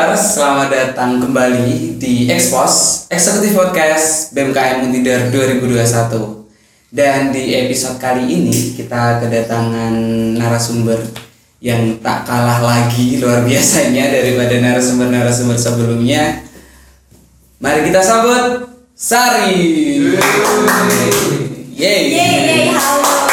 Tidars, selamat datang kembali di Expos Eksekutif Podcast BMKM Untidar 2021 Dan di episode kali ini kita kedatangan narasumber yang tak kalah lagi luar biasanya daripada narasumber-narasumber sebelumnya Mari kita sambut Sari Yeay Yeay, yeay, halo.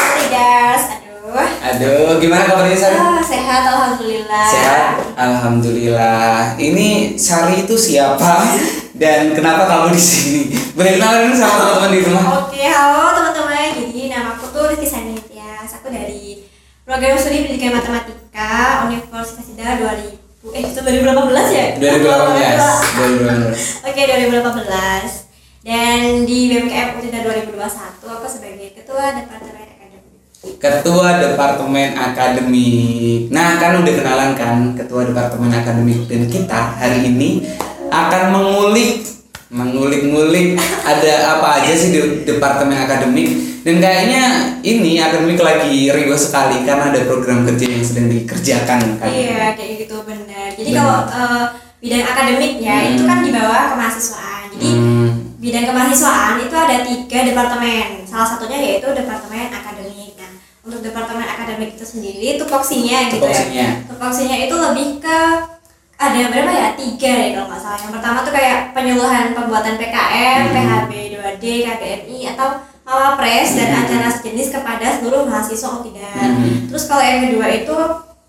Aduh. Aduh, gimana kabarnya Sari? Sehat alhamdulillah. Sehat, alhamdulillah. Ini Sari itu siapa dan kenapa kamu di sini? Boleh kenalan sama teman-teman di rumah? Oke, halo teman-teman. Jadi nama aku tuh Rizky Sanitias. Aku dari program studi pendidikan matematika Universitas Indah 2000. Eh, itu 2018 ya? 2018. 2018. Oke, 2018. Dan di BMKM Utina 2021 aku sebagai ketua departemen. Ketua Departemen Akademik. Nah, kan udah kenalan kan Ketua Departemen Akademik dan kita hari ini akan mengulik mengulik-ngulik ada apa aja sih di Departemen Akademik dan kayaknya ini akademik lagi riuh sekali karena ada program kerja yang sedang dikerjakan kan. Iya, kayak gitu benar. Jadi Benar. kalau eh, bidang akademiknya Hmm. itu kan di bawah kemahasiswaan. Jadi Hmm. bidang kemahasiswaan itu ada tiga departemen. Salah satunya yaitu departemen akademik. Untuk departemen akademik itu sendiri tupoksinya gitu Tupoksinya. ya. Tupoksinya itu lebih ke ada berapa ya? Tiga ya kalau nggak salah. Yang pertama tuh kayak penyuluhan pembuatan PKM, Hmm. PHB 2D, KBMI atau Mawapres dan Hmm. acara sejenis kepada seluruh mahasiswa Untidar. Hmm. Terus kalau yang kedua itu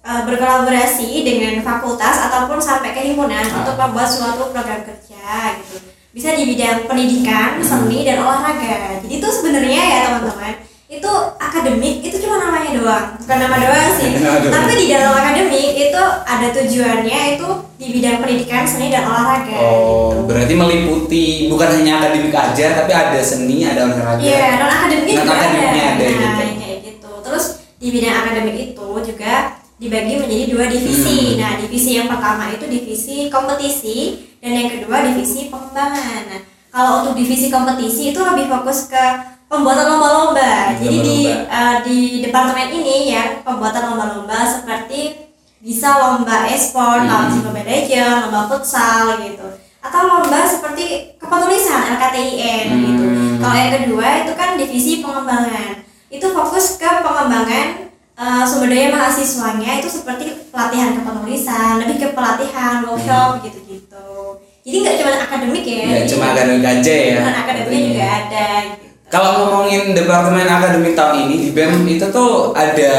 uh, berkolaborasi dengan fakultas ataupun sampai ke himpunan Ah. untuk membuat suatu program kerja gitu. Bisa di bidang pendidikan, seni dan olahraga. Jadi itu sebenarnya ya teman-teman, itu akademik itu cuma namanya doang, bukan nama doang sih. Tapi di dalam akademik itu ada tujuannya itu di bidang pendidikan, seni dan olahraga. Oh, gitu. berarti meliputi bukan hanya akademik aja, tapi ada seni, ada olahraga. Iya, non akademiknya juga ada. Ada Nah, gitu. kayak gitu. Terus di bidang akademik itu juga dibagi menjadi dua divisi. Hmm. Nah, divisi yang pertama itu divisi kompetisi dan yang kedua divisi pengembangan. Nah, kalau untuk divisi kompetisi itu lebih fokus ke pembuatan lomba-lomba. Jadi di eh, di departemen ini ya pembuatan lomba-lomba seperti bisa lomba e-sport, Hmm. Mobile Legends, lomba futsal gitu. Atau lomba seperti kepenulisan LKTIN gitu. Hmm. Kalau yang kedua itu kan divisi pengembangan. Itu fokus ke pengembangan eh, sumber daya mahasiswanya itu seperti pelatihan kepenulisan, lebih ke pelatihan, workshop gitu-gitu. Jadi nggak cuma akademik ya. Nggak cuma akademik aja ya. non akademiknya juga ada. gitu. Kalau ngomongin departemen akademik tahun ini di BEM itu tuh ada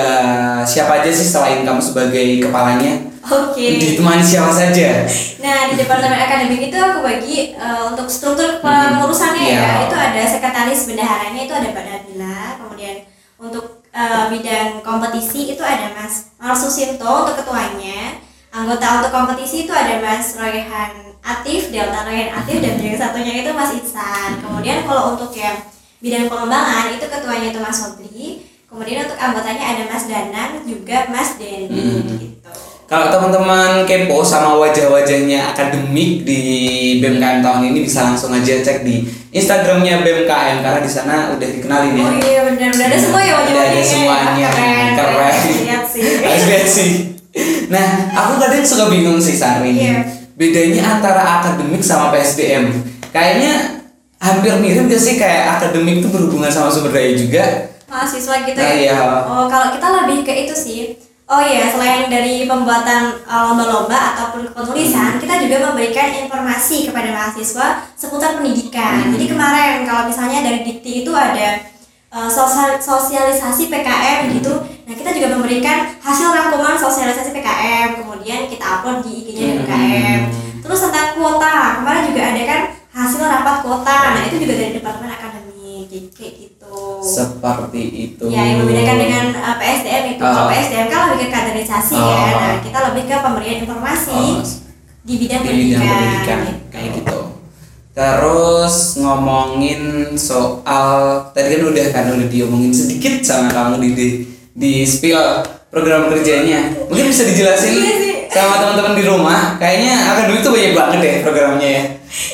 siapa aja sih selain kamu sebagai kepalanya? Oke. Ditemani siapa saja? Nah di departemen akademik itu aku bagi eh, untuk struktur pengurusannya Iya. ya itu ada sekretaris bendaharanya itu ada Mbak Nabila, kemudian untuk eh, bidang kompetisi itu ada Mas Marsusinto untuk ketuanya, anggota untuk kompetisi itu ada Mas Royhan Atif, Delta Royhan Atif dan yang satunya itu Mas Ihsan. Kemudian kalau untuk yang bidang pengembangan itu ketuanya itu Mas Sobri, kemudian untuk anggotanya ada Mas Danan juga Mas Dendi Hmm. gitu. Kalau teman-teman kepo sama wajah-wajahnya akademik di BMKM tahun ini bisa langsung aja cek di Instagramnya BMKM karena di sana udah dikenalin ya. Oh iya benar benar ada semua ya wajah Udah ada semuanya. keren Keren. lihat sih Harus lihat sih. Nah, aku kadang suka bingung sih Sari. Iya. Bedanya antara akademik sama PSDM. Kayaknya hampir mirip gak sih? Kayak akademik itu berhubungan sama sumber daya juga. mahasiswa gitu Nah, ya? iya. oh kalau kita lebih ke itu sih. Oh iya selain dari pembuatan uh, lomba-lomba ataupun penulisan kita juga memberikan informasi kepada mahasiswa seputar pendidikan. Hmm. jadi kemarin kalau misalnya dari dikti itu ada uh, sosial- sosialisasi PKM gitu. Nah kita juga memberikan hasil rangkuman sosialisasi PKM kemudian kita upload di IG-nya Hmm. BMKM terus tentang kuota kemarin juga ada kan hasil rapat kuota nah itu juga dari departemen akademik kayak gitu Seperti itu. ya yang membedakan dengan uh, PSDM itu kalau Oh. PSDM kan lebih ke kaderisasi ya Oh. nah kita lebih ke pemberian informasi Oh, di bidang di bidang pendidikan, pendidikan gitu. kayak gitu. Terus ngomongin soal tadi kan udah kan udah diomongin sedikit sama kamu di di, di spill program kerjanya. Mungkin bisa dijelasin Iya. Sama teman-teman di rumah. Kayaknya akademik tuh banyak banget deh programnya ya.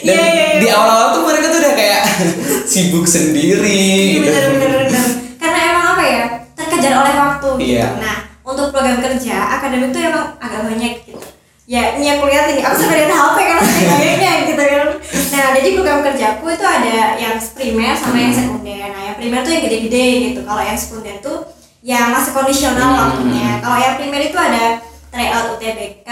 Dan Iya, iya, iya. di awal-awal tuh mereka tuh udah kayak sibuk sendiri Iya, gitu. bener bener bener karena emang apa ya terkejar oleh waktu gitu Iya. nah untuk program kerja akademik tuh emang agak banyak gitu ya ini aku lihat ini aku sampai lihat HP kan kayaknya gitu kan nah jadi program kerjaku itu ada yang primer sama yang sekunder nah yang primer tuh yang gede-gede gitu kalau yang sekunder tuh yang masih kondisional Hmm. waktunya kalau yang primer itu ada tryout UTBK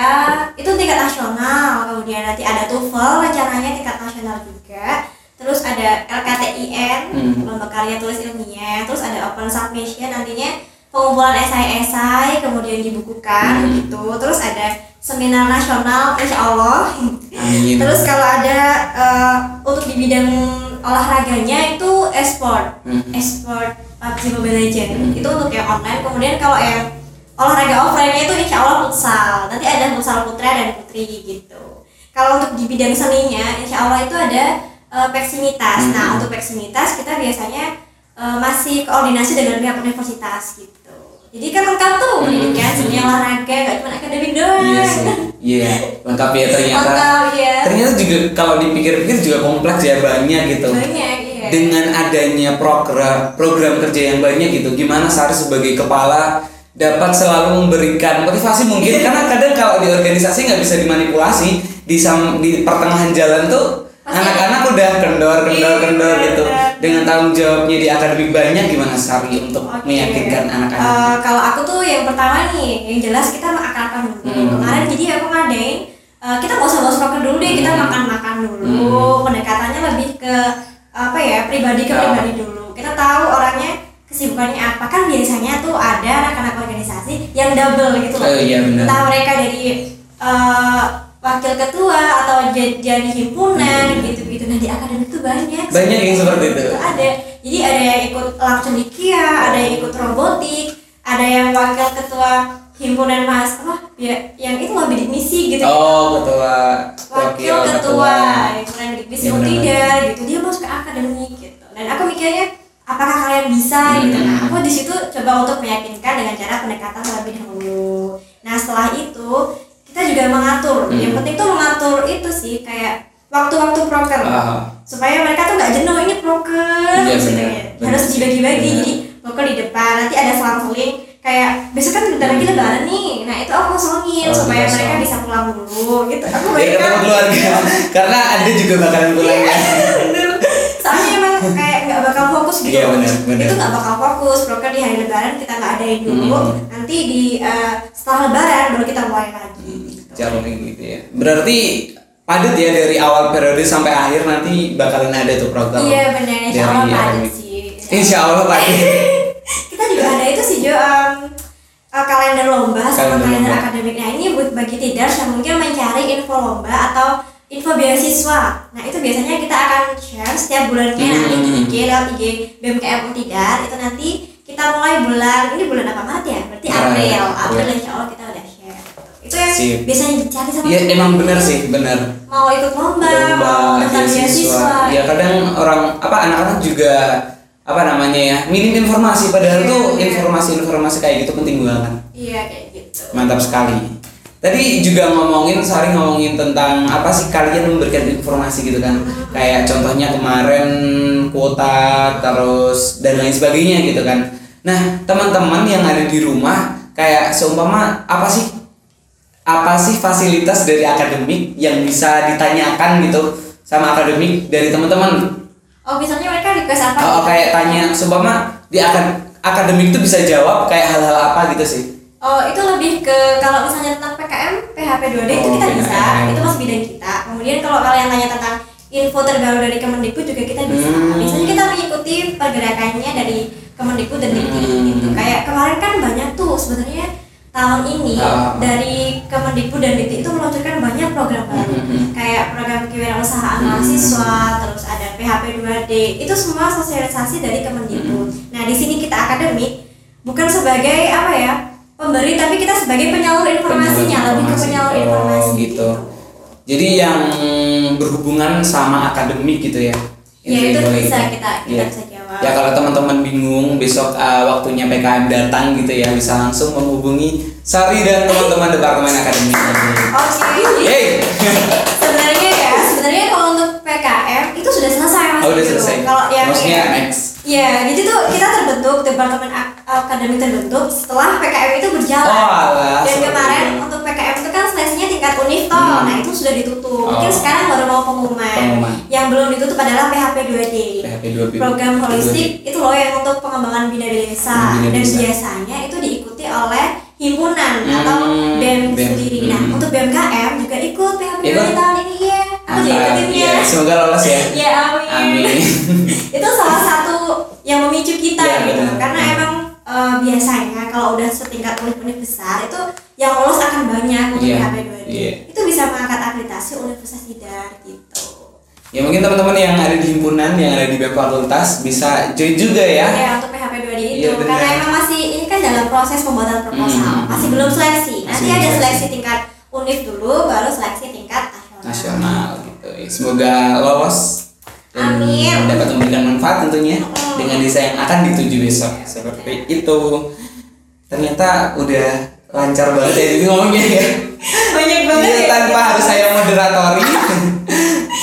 itu tingkat nasional kemudian nanti ada TOEFL rencananya tingkat nasional juga terus ada LKTIN Hmm. lomba karya tulis ilmiah terus ada open submission nantinya pengumpulan esai-esai kemudian dibukukan Hmm. gitu terus ada seminar nasional insya Allah Amin. terus kalau ada eh, untuk di bidang olahraganya itu esport Hmm. esport PUBG Mobile Legend Hmm. itu untuk yang online kemudian kalau yang olahraga offline itu insya Allah futsal nanti ada futsal putra dan putri gitu kalau untuk di bidang seninya insya Allah itu ada eh, peksimitas Hmm. nah untuk peksimitas kita biasanya eh, masih koordinasi dengan pihak universitas gitu jadi kan lengkap tuh Hmm. pendidikan seni olahraga gak cuma akademik doang Iya sih. Iya, lengkap ya ternyata. lengkap ya Ternyata juga kalau dipikir-pikir juga kompleks ya banyak gitu. banyak iya Dengan adanya program program kerja yang banyak gitu, gimana Sari sebagai kepala dapat selalu memberikan motivasi mungkin karena kadang kalau di organisasi nggak bisa dimanipulasi di sam- di pertengahan jalan tuh anak-anak udah kendor kendor Iya, kendor gitu dengan tanggung jawabnya di akademik banyak gimana Sari untuk Oke. meyakinkan anak-anak Eh, kalau aku tuh yang pertama nih, yang jelas kita mengakalkan dulu. Hmm. Kemarin jadi aku ngadain, eh, kita nggak usah rocker dulu deh, kita Hmm. makan-makan dulu. Pendekatannya lebih ke apa ya, pribadi ke pribadi dulu. Kita tahu orangnya kesibukannya apa kan biasanya tuh ada anak-anak organisasi yang double gitu loh. Oh, iya, benar. Entah mereka dari eh, wakil ketua atau jadi, himpunan gitu-gitu. Nah di akademik tuh banyak. Hmm. Banyak yang seperti itu. Ada. Jadi ada yang ikut langsung di Kia, ada yang ikut robotik, ada yang wakil ketua himpunan mas apa ya yang itu loh bidik misi gitu Oh, ketua wakil ketua himpunan bidik misi benar. Untider gitu dia masuk ke akademik gitu dan aku mikirnya apakah kalian bisa gitu Hmm. nah aku di situ coba untuk meyakinkan dengan cara pendekatan terlebih dahulu nah setelah itu kita juga mengatur Hmm. yang penting tuh mengatur itu sih kayak waktu-waktu proker Ah. supaya mereka tuh nggak jenuh ini proker Iya, gitu ya. harus dibagi-bagi jadi proker di depan nanti ada selang-seling kayak besok kan bentar lagi lebaran nih nah itu aku kosongin Oh, supaya mereka bisa pulang dulu gitu aku bayangkan keluarga karena ada juga bakalan pulang ya. Bener. soalnya emang kayak bakal fokus gitu Iya, benar, benar. itu nggak bakal fokus proker di hari lebaran kita nggak adain dulu Hmm. nanti di eh, setelah lebaran baru kita mulai lagi gitu. Cara gitu ya. Berarti padat ya dari awal periode sampai akhir nanti bakalan ada tuh program. iya benar insya Allah padat sih Insya Allah padat. kita juga ada itu sih Jo em, eh, kalender lomba sama Kalender kalender lomba. akademik nah ini buat bagi tidars yang mungkin mencari info lomba atau info beasiswa nah itu biasanya kita akan share setiap bulannya nanti di Hmm. IG lewat IG BMKM Tidar itu nanti kita mulai bulan ini bulan apa Maret ya berarti April April. April insya Allah kita udah share itu yang Sip. biasanya dicari sama Iya emang benar sih benar. mau ikut lomba, mau Lomba daftar beasiswa Ya kadang orang apa anak-anak juga apa namanya ya minim informasi padahal Iya, tuh iya. informasi-informasi kayak gitu penting banget. iya kayak gitu Mantap sekali. Tadi juga ngomongin, Sari ngomongin tentang apa sih kalian memberikan informasi gitu kan. Kayak contohnya kemarin kuota terus dan lain sebagainya gitu kan. Nah, teman-teman yang ada di rumah kayak seumpama apa sih apa sih fasilitas dari akademik yang bisa ditanyakan gitu sama akademik dari teman-teman oh misalnya mereka request apa Oh, gitu? kayak tanya seumpama di akad akademik itu bisa jawab kayak hal-hal apa gitu sih Oh itu lebih ke kalau misalnya tentang PHP 2D itu Oh, kita bisa PKM. itu masih bidang kita kemudian kalau kalian tanya tentang info terbaru dari Kemendikbud juga kita bisa Hmm. biasanya kita mengikuti pergerakannya dari Kemendikbud dan Dikti Hmm. gitu kayak kemarin kan banyak tuh sebenarnya tahun ini Ah. dari Kemendikbud dan Dikti itu meluncurkan banyak program baru Hmm. kayak program kewirausahaan Hmm. mahasiswa terus ada PHP 2D itu semua sosialisasi dari Kemendikbud Hmm. nah di sini kita akademik bukan sebagai apa ya pemberi tapi kita sebagai penyalur informasinya lebih ke informasi. penyalur Oh, informasi gitu. jadi yang berhubungan sama akademik gitu ya ya itu bisa gitu. kita kita Iya. bisa jawab ya kalau teman-teman bingung besok uh, waktunya PKM datang gitu ya bisa langsung menghubungi Sari dan teman-teman departemen akademik oke Yeay. sebenarnya ya sebenarnya kalau untuk PKM itu sudah selesai mas oh udah Ijo. selesai kalau yang maksudnya next Ya, jadi tuh kita terbentuk departemen ak- akademik terbentuk setelah PKM itu berjalan. Oh, alah, Dan kemarin itu. untuk PKM itu kan seleksinya tingkat univ itu sudah ditutup. Mungkin Oh. sekarang baru mau pengumuman. Pengumuman. Yang belum ditutup adalah PHP 2D. PHP 2D. Program holistik itu loh yang untuk pengembangan bina desa Bina dan biasanya itu diikuti oleh himpunan Hmm, atau BEM BEM. sendiri. Nah, Hmm. untuk BMKM juga ikut PHP 2D Ikut? tahun ini ya. Aku juga Mantap. ikutinnya. Iya, semoga lolos ya. Ya amin. Amin. itu salah satu yang memicu kita Iya, gitu benar. karena emang eh, biasanya kalau udah setingkat univ-univ besar itu yang lolos akan banyak untuk Iya, PHP 2D iya. itu bisa mengangkat akreditasi universitas tidak gitu Ya mungkin teman-teman yang ada di himpunan, yang ada di BEM Fakultas bisa join juga ya. ya untuk PHP 2D itu Iya, benar. karena emang masih ini kan dalam proses pembuatan proposal Hmm. masih belum seleksi nanti Masih ada seleksi tingkat univ dulu baru seleksi tingkat nasional, Nasional gitu. Semoga lolos dan Amin. dapat memberikan manfaat tentunya Mm. dengan desa yang akan dituju besok. Seperti itu. Ternyata udah lancar banget ya jadi ngomongnya ya. banyak banget Iya, ya. tanpa harus saya moderatori.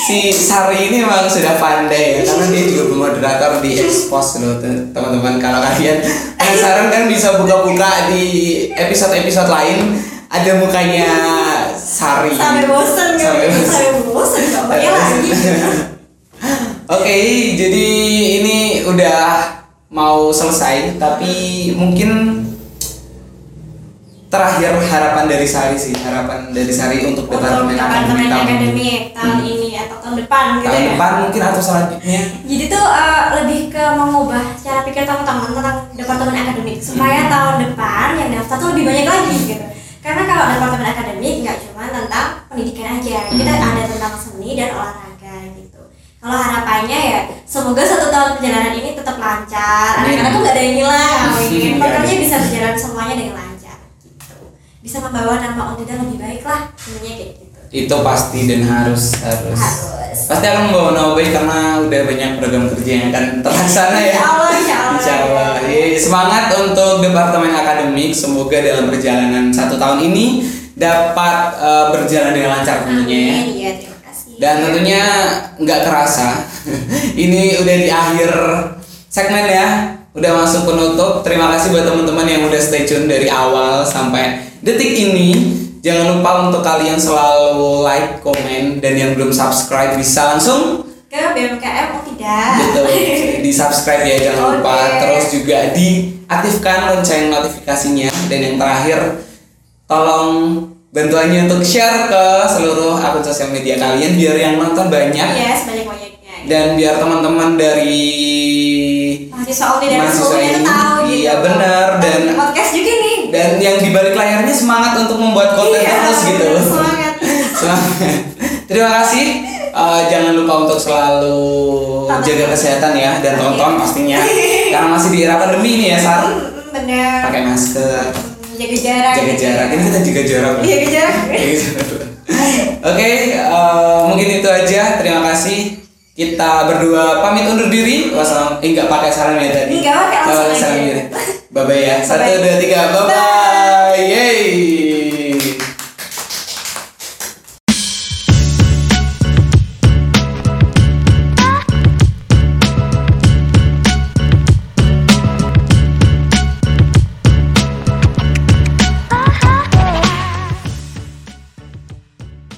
si Sari ini memang sudah pandai ya karena dia juga moderator di expose loh te- teman-teman. Kalau kalian penasaran kan bisa buka-buka di episode-episode lain. Ada mukanya Sari. Sampai bosen kan? Sampai bosen. sampai lagi. Oke, jadi ini udah mau selesai, tapi mungkin terakhir harapan dari Sari sih, harapan dari Sari untuk departemen departemen tahun- akademik tahun Hmm. ini atau tahun depan gitu tahun ya depan mungkin atau selanjutnya. Jadi tuh eh, lebih ke mengubah cara pikir teman-teman tentang departemen akademik supaya Hmm. tahun depan yang daftar tuh lebih banyak lagi gitu. Karena kalau departemen akademik nggak cuma tentang pendidikan aja, kita Hmm. ada tentang seni dan olahraga gitu. Kalau harapannya ya semoga satu tahun perjalanan ini tetap lancar, anak-anak tuh nggak ada yang hilang, amin. Nggak Programnya ada. bisa berjalan semuanya dengan lancar. Bisa membawa nama Undida lebih baik lah, sebenarnya kayak gitu. Itu pasti dan harus harus. Harus. Pasti akan membawa nama baik karena udah banyak program kerja yang akan terlaksana ya. Insya Allah, insya Allah. Insya Allah. Iya, Semangat untuk Departemen Akademik. Semoga dalam perjalanan satu tahun ini dapat eh, berjalan dengan lancar tentunya ya. Amin, iya terima kasih. Dan tentunya nggak kerasa. Ini udah di akhir segmen ya. Udah masuk penutup. Terima kasih buat teman-teman yang udah stay tune dari awal sampai detik ini. Jangan lupa untuk kalian selalu like, komen, dan yang belum subscribe bisa langsung ke BMKM oh tidak Betul. di subscribe ya jangan lupa. Oke. Terus juga diaktifkan lonceng notifikasinya dan yang terakhir tolong bantuannya untuk share ke seluruh akun sosial media kalian biar yang nonton banyak iya sebanyak banyaknya dan biar teman-teman dari mahasiswa Uni dan Mahasiswa semuanya itu tahu gitu iya, benar, dan- podcast juga nih dan yang di balik layarnya semangat untuk membuat konten Iya, terus gitu. semangat Semangat. Terima kasih. Eh, jangan lupa untuk selalu Tonton. jaga kesehatan ya dan tonton pastinya karena masih di era pandemi ini ya Sar. Hmm, bener Pakai masker, Hmm, jaga jarak jaga jarak. Ini kita jaga jarak. jaga jarak jarak. Oke, eh, mungkin itu aja. Terima kasih. Kita berdua pamit undur diri. Wassalam. Eh, enggak pakai salam ya tadi. Enggak pakai, aja. salam diri. Bye bye ya. Satu, dua, tiga. Bye bye. Yeay.